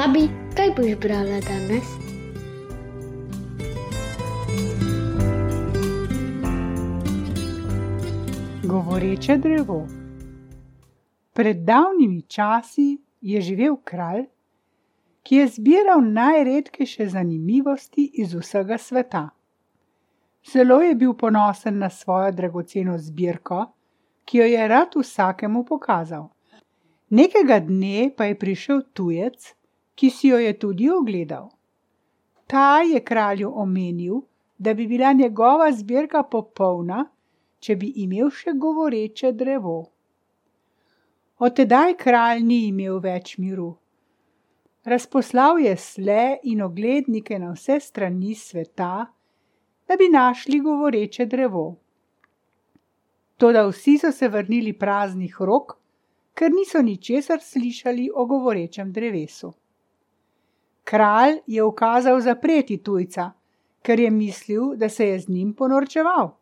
Babi, kaj boš brala danes? Govoreče drevo. Pred davnimi časi je živel kralj, ki je zbiral najredkejše zanimivosti iz vsega sveta. Zelo je bil ponosen na svojo dragoceno zbirko, ki jo je rad vsakemu pokazal. Nekega dne pa je prišel tujec, ki si jo je tudi ogledal. Ta je kralju omenil, da bi bila njegova zbirka popolna, če bi imel še govoreče drevo. Od tedaj kralj ni imel več miru. Razposlal je sle in oglednike na vse strani sveta, da bi našli govoreče drevo. Toda vsi so se vrnili praznih rok, ker niso ničesar slišali o govorečem drevesu. Kralj je ukazal zapreti tujca, ker je mislil, da se je z njim ponorčeval.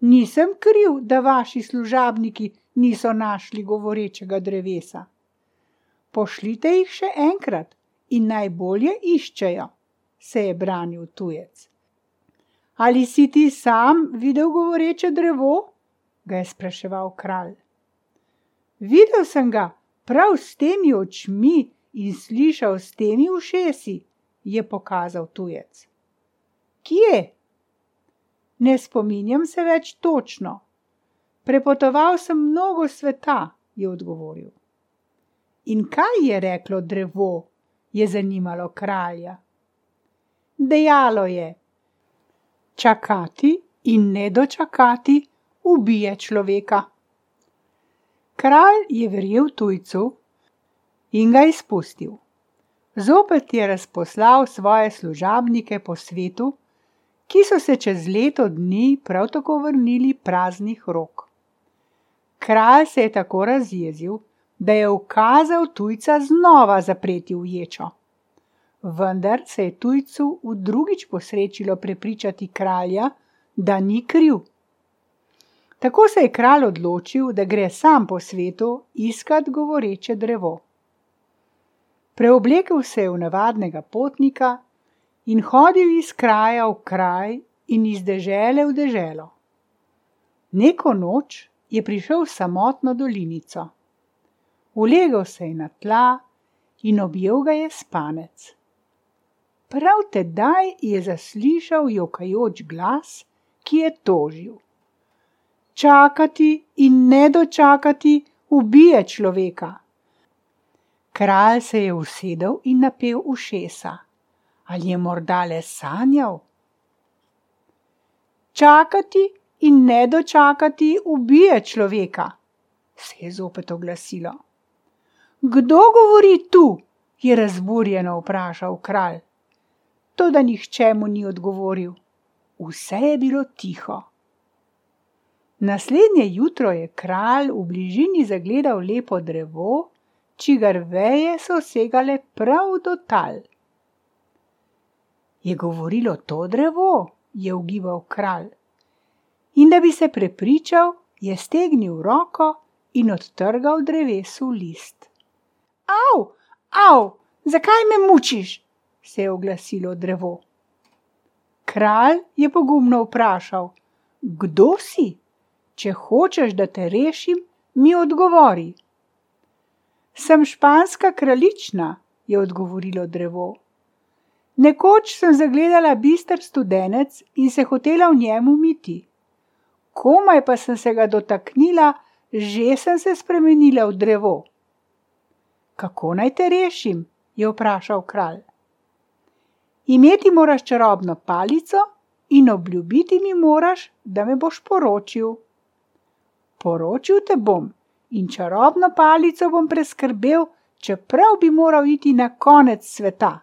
Nisem kriv, da vaši služabniki niso našli govorečega drevesa. Pošljite jih še enkrat in najbolje iščejo, se je branil tujec. Ali si ti sam videl govoreče drevo? ga je spraševal kralj. Videl sem ga prav s temi očmi in slišal s temi ušesi, je pokazal tujec. Kje? Ne spominjam se več točno. Prepotoval sem mnogo sveta, je odgovoril. In kaj je reklo drevo, je zanimalo kralja. Dejalo je: Čakati in ne dočakati ubije človeka. Kralj je verjel tujcu in ga izpustil. Zopet je razposlal svoje služabnike po svetu, ki so se čez leto dni prav tako vrnili praznih rok. Kralj se je tako razjezil, da je ukazal tujca znova zapreti v ječo. Vendar se je tujcu v drugič posrečilo prepričati kralja, da ni kriv. Tako se je kralj odločil, da gre sam po svetu iskat govoreče drevo. Preoblekel se je v navadnega potnika in hodil iz kraja v kraj in iz dežele v deželo. Neko noč je prišel v samotno dolinico. Ulegel se je na tla in objel ga je spanec. Prav tedaj je zaslišal jokajoč glas, ki je tožil. Čakati in ne dočakati ubije človeka. Kralj se je usedel in napel ušesa ali je morda le sanjal? Čakati in ne dočakati ubije človeka, se je zopet oglasilo. Kdo govori tu? je razburjeno vprašal kralj. Toda nihče mu ni odgovoril. Vse je bilo tiho. Naslednje jutro je kralj v bližini zagledal lepo drevo, čigar veje so segale prav do tal. Je govorilo to drevo, je ugibal kralj. In da bi se prepričal, je stegnil roko in odtrgal drevesu list. Av, av, zakaj me mučiš? se je oglasilo drevo. Kralj je pogumno vprašal: Kdo si? Če hočeš, da te rešim, mi odgovori. Sem španska kraljična, je odgovorilo drevo. Nekoč sem zagledala bister studenec in se hotela v njemu umiti. Komaj pa sem se ga dotaknila, že sem se spremenila v drevo. Kako naj te rešim? je vprašal kralj. Imeti moraš čarobno palico in obljubiti mi moraš, da me boš poročil. Poročil te bom in čarobno palico bom preskrbel, čeprav bi moral iti na konec sveta.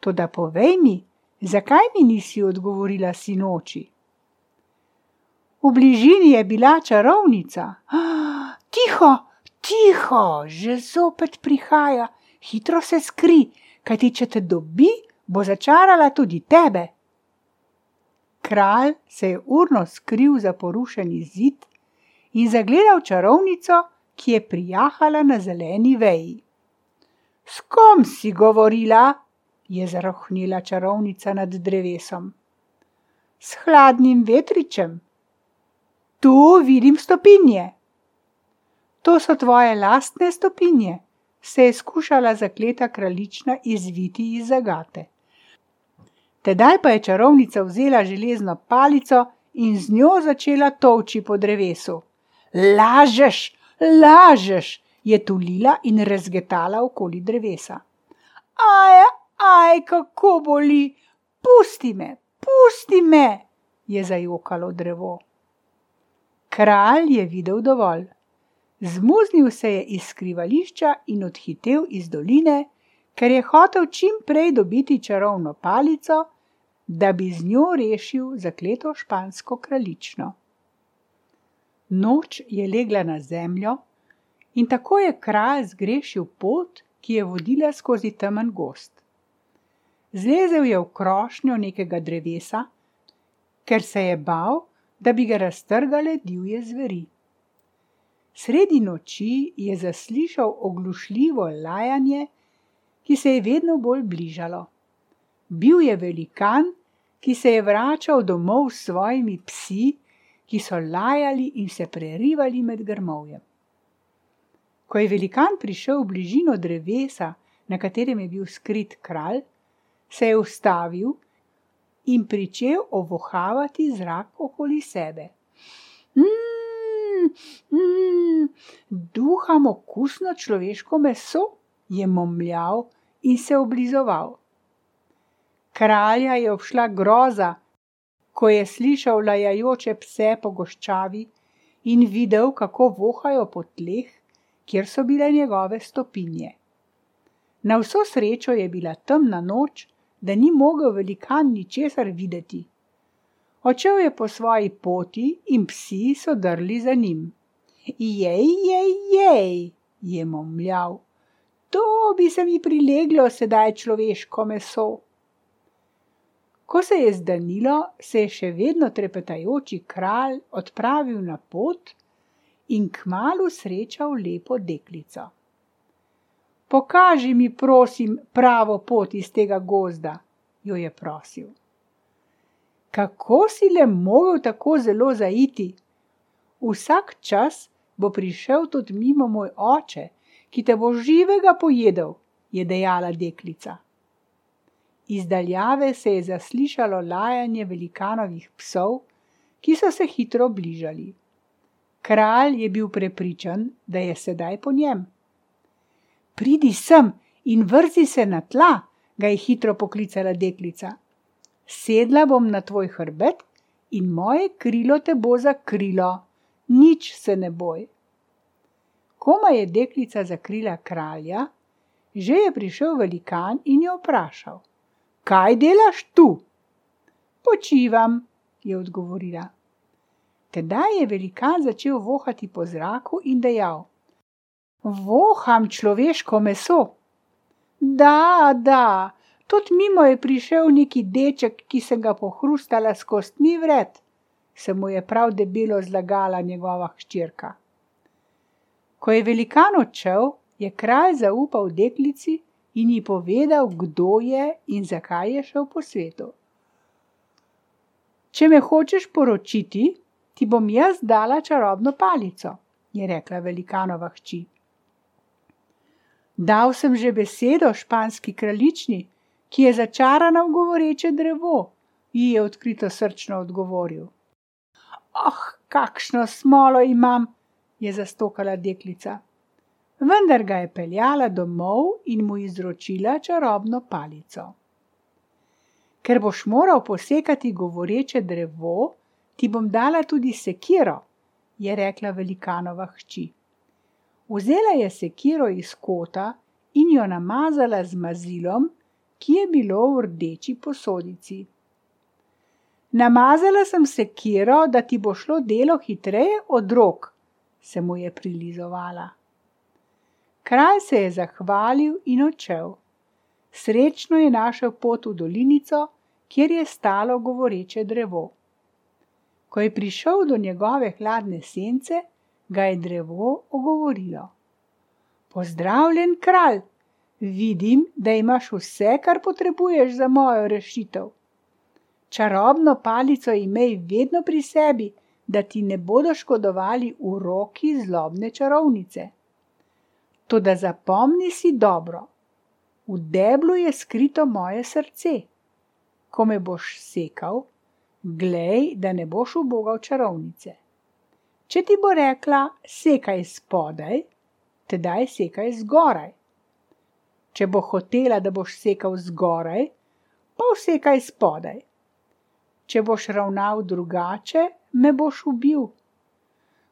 Toda povej mi, zakaj mi nisi odgovorila sinoči? V bližini je bila čarovnica. Ah, tiho, tiho, že zopet prihaja, hitro se skri, kajti če te dobi, bo začarala tudi tebe. Kralj se je urno skril za porušeni zid in zagledal čarovnico, ki je prijahala na zeleni veji. S kom si govorila? je zarohnila čarovnica nad drevesom. S hladnim vetričem. Tu vidim stopinje. To so tvoje lastne stopinje, se je skušala zakleta kraljična izviti iz zagate. Tedaj pa je čarovnica vzela železno palico in z njo začela tovči po drevesu. Lažeš, lažeš, je tulila in razgetala okoli drevesa. Aj, aj, kako boli, pusti me, pusti me, je zajokalo drevo. Kralj je videl dovolj. Zmuznil se je iz skrivališča in odhitel iz doline, ker je hotel čim prej dobiti čarovno palico, da bi z njo rešil zakleto špansko kraljično. Noč je legla na zemljo in tako je kralj zgrešil pot, ki je vodila skozi temen gost. Zlezel je v krošnjo nekega drevesa, ker se je bal, da bi ga raztrgale divje zveri. Sredi noči je zaslišal oglušljivo lajanje, ki se je vedno bolj bližalo. Bil je velikan, ki se je vračal domov s svojimi psi, ki so lajali in se prerivali med grmovjem. Ko je velikan prišel v bližino drevesa, na katerem je bil skrit kralj, se je ustavil in pričel ovohavati zrak okoli sebe. Mmm, mmm, duham okusno človeško meso, je momljal in se oblizoval. Kralja je obšla groza, ko je slišal lajajoče pse po goščavi in videl, kako vohajo po tleh, kjer so bile njegove stopinje. Na vso srečo je bila temna noč, da ni mogel velikan ničesar videti. Očel je po svoji poti in psi so drli za njim. Jej, jej, jej, je momljal. To bi se mi prileglo sedaj človeško meso. Ko se je zdanilo, se je še vedno trepetajoči kralj odpravil na pot in kmalu srečal lepo deklico. Pokaži mi, prosim, pravo pot iz tega gozda, jo je prosil. Kako si le mogel tako zelo zaiti? Vsak čas bo prišel tudi mimo moj oče, ki te bo živega pojedel, je dejala deklica. Iz daljave se je zaslišalo lajanje velikanovih psov, ki so se hitro bližali. Kralj je bil prepričan, da je sedaj po njem. Pridi sem in vrzi se na tla, ga je hitro poklicala deklica. Sedla bom na tvoj hrbet in moje krilo te bo zakrilo, nič se ne boj. Koma je deklica zakrila kralja, že je prišel velikan in jo vprašal. Kaj delaš tu? Počivam, je odgovorila. Tedaj je velikan začel vohati po zraku in dejal: Voham človeško meso. Da, da, tudi mimo je prišel neki deček, ki sem ga pohrustala s kostmi vred, se mu je prav debelo zlagala njegova hčerka. Ko je velikan odšel, je kralj zaupal deklici, in ji povedal, kdo je in zakaj je šel po svetu. Če me hočeš poročiti, ti bom jaz dala čarobno palico, je rekla velikanova hči. Dal sem že besedo španski kraljični, ki je začarana v govoreče drevo, ji je odkrito srčno odgovoril. Oh, kakšno smolo imam, je zastokala deklica vendar ga je peljala domov in mu izročila čarobno palico. Ker boš moral posekati govoreče drevo, ti bom dala tudi sekiro, je rekla velikanova hči. Vzela je sekiro iz kota in jo namazala z mazilom, ki je bilo v rdeči posodici. Namazala sem sekiro, da ti bo šlo delo hitreje od rok, se mu je prilizovala. Kralj se je zahvalil in odšel. Srečno je našel pot v dolinico, kjer je stalo govoreče drevo. Ko je prišel do njegove hladne sence, ga je drevo ogovorilo. Pozdravljen, kralj, Vidim, da imaš vse, kar potrebuješ za mojo rešitev. Čarobno palico imej vedno pri sebi, da ti ne bodo škodovali v roki zlobne čarovnice. Toda zapomni si dobro, v deblu je skrito moje srce. Ko me boš sekal, glej, da ne boš ubogal čarovnice. Če ti bo rekla, sekaj spodaj, tedaj sekaj zgoraj. Če bo hotela, da boš sekal zgoraj, pa vsekaj spodaj. Če boš ravnal drugače, me boš ubil.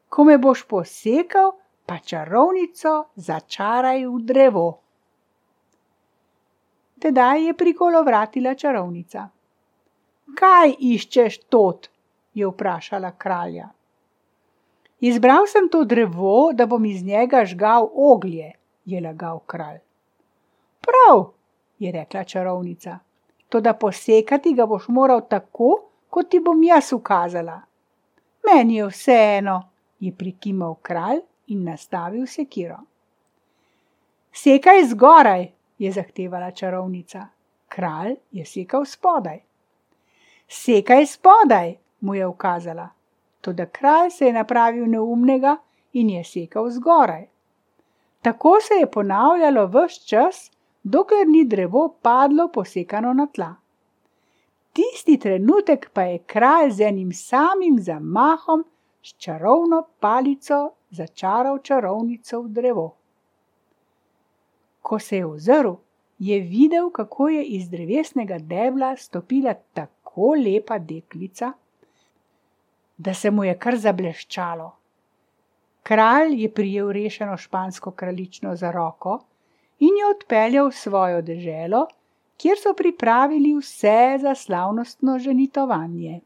Ko me boš posekal, pa čarovnico začaraj v drevo. Tedaj je prikolovratila čarovnica. Kaj iščeš tot? je vprašala kralja. Izbral sem to drevo, da bom iz njega žgal oglje, je lagal kralj. Prav, je rekla čarovnica. Toda posekati ga boš moral tako, kot ti bom jaz ukazala. Meni je vseeno, je prikimal kralj in nastavil sekiro. Sekaj zgoraj, je zahtevala čarovnica. Kralj je sekal spodaj. Sekaj spodaj, mu je ukazala. Toda kralj se je napravil neumnega in je sekal zgoraj. Tako se je ponavljalo vse čas, dokler ni drevo padlo posekano na tla. Tisti trenutek pa je kralj z enim samim zamahom s čarovno palico začaral čarovnico v drevo. Ko se je ozrl, je videl, kako je iz drevesnega debla stopila tako lepa deklica, da se mu je kar zableščalo. Kralj je prijel rešeno špansko kraljično za roko in jo odpeljal v svojo deželo, kjer so pripravili vse za slavnostno ženitovanje.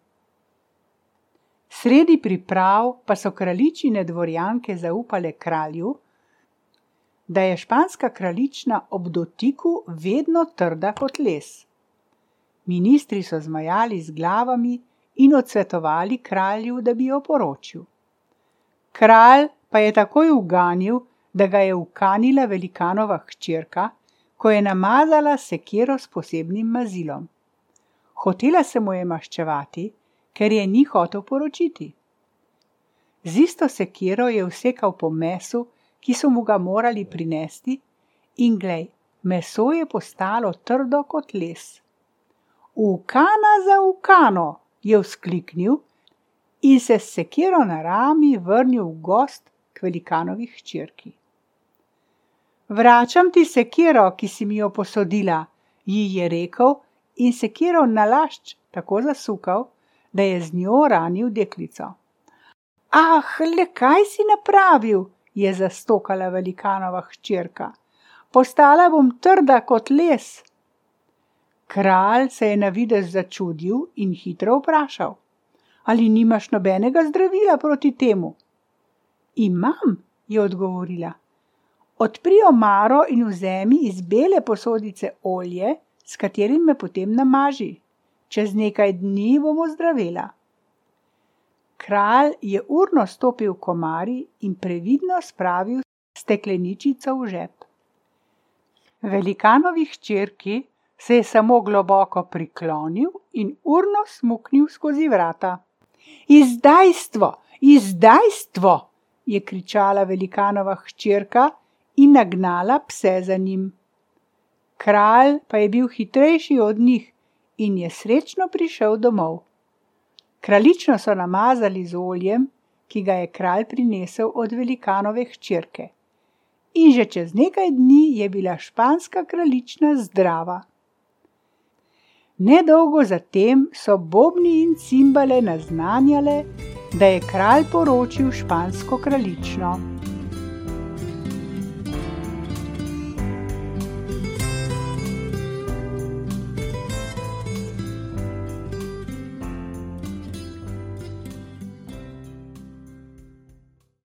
Sredi priprav pa so kraljičine dvorjanke zaupale kralju, da je španska kraljična ob dotiku vedno trda kot les. Ministri so zmajali z glavami in odsvetovali kralju, da bi jo poročil. Kralj pa je takoj uganil, da ga je ukanila velikanova hčerka, ko je namazala sekiro s posebnim mazilom. Hotela se mu je maščevati, ker je ni hotel poročiti. Z isto sekiro je vsekal po mesu, ki so mu ga morali prinesti, in glej, meso je postalo trdo kot les. Ukana za ukano, je vzkliknil in se s sekiro na rami vrnil v gost k velikanovi hčerki. Vračam ti sekiro, ki si mi jo posodila, ji je rekel in sekiro nalašč tako zasukal, da je z njo ranil deklico. Ah, le kaj si napravil, je zastokala velikanova hčerka. Postala bom trda kot les. Kralj se je na videz začudil in hitro vprašal: Ali nimaš nobenega zdravila proti temu? Imam, je odgovorila. Odpri omaro in vzemi iz bele posodice olje, s katerim me potem namaži. Čez nekaj dni bomo zdravila. Kralj je urno stopil v komari in previdno spravil stekleničico v žep. Velikanovi hčerki se je samo globoko priklonil in urno smuknil skozi vrata. Izdajstvo, izdajstvo, je kričala velikanova hčerka in nagnala pse za njim. Kralj pa je bil hitrejši od njih in je srečno prišel domov. Kraljično so namazali z oljem, ki ga je kralj prinesel od velikanove hčerke. In že čez nekaj dni je bila španska kraljična zdrava. Nedolgo zatem so bobni in cimbale naznanjale, da je kralj poročil špansko kraljično.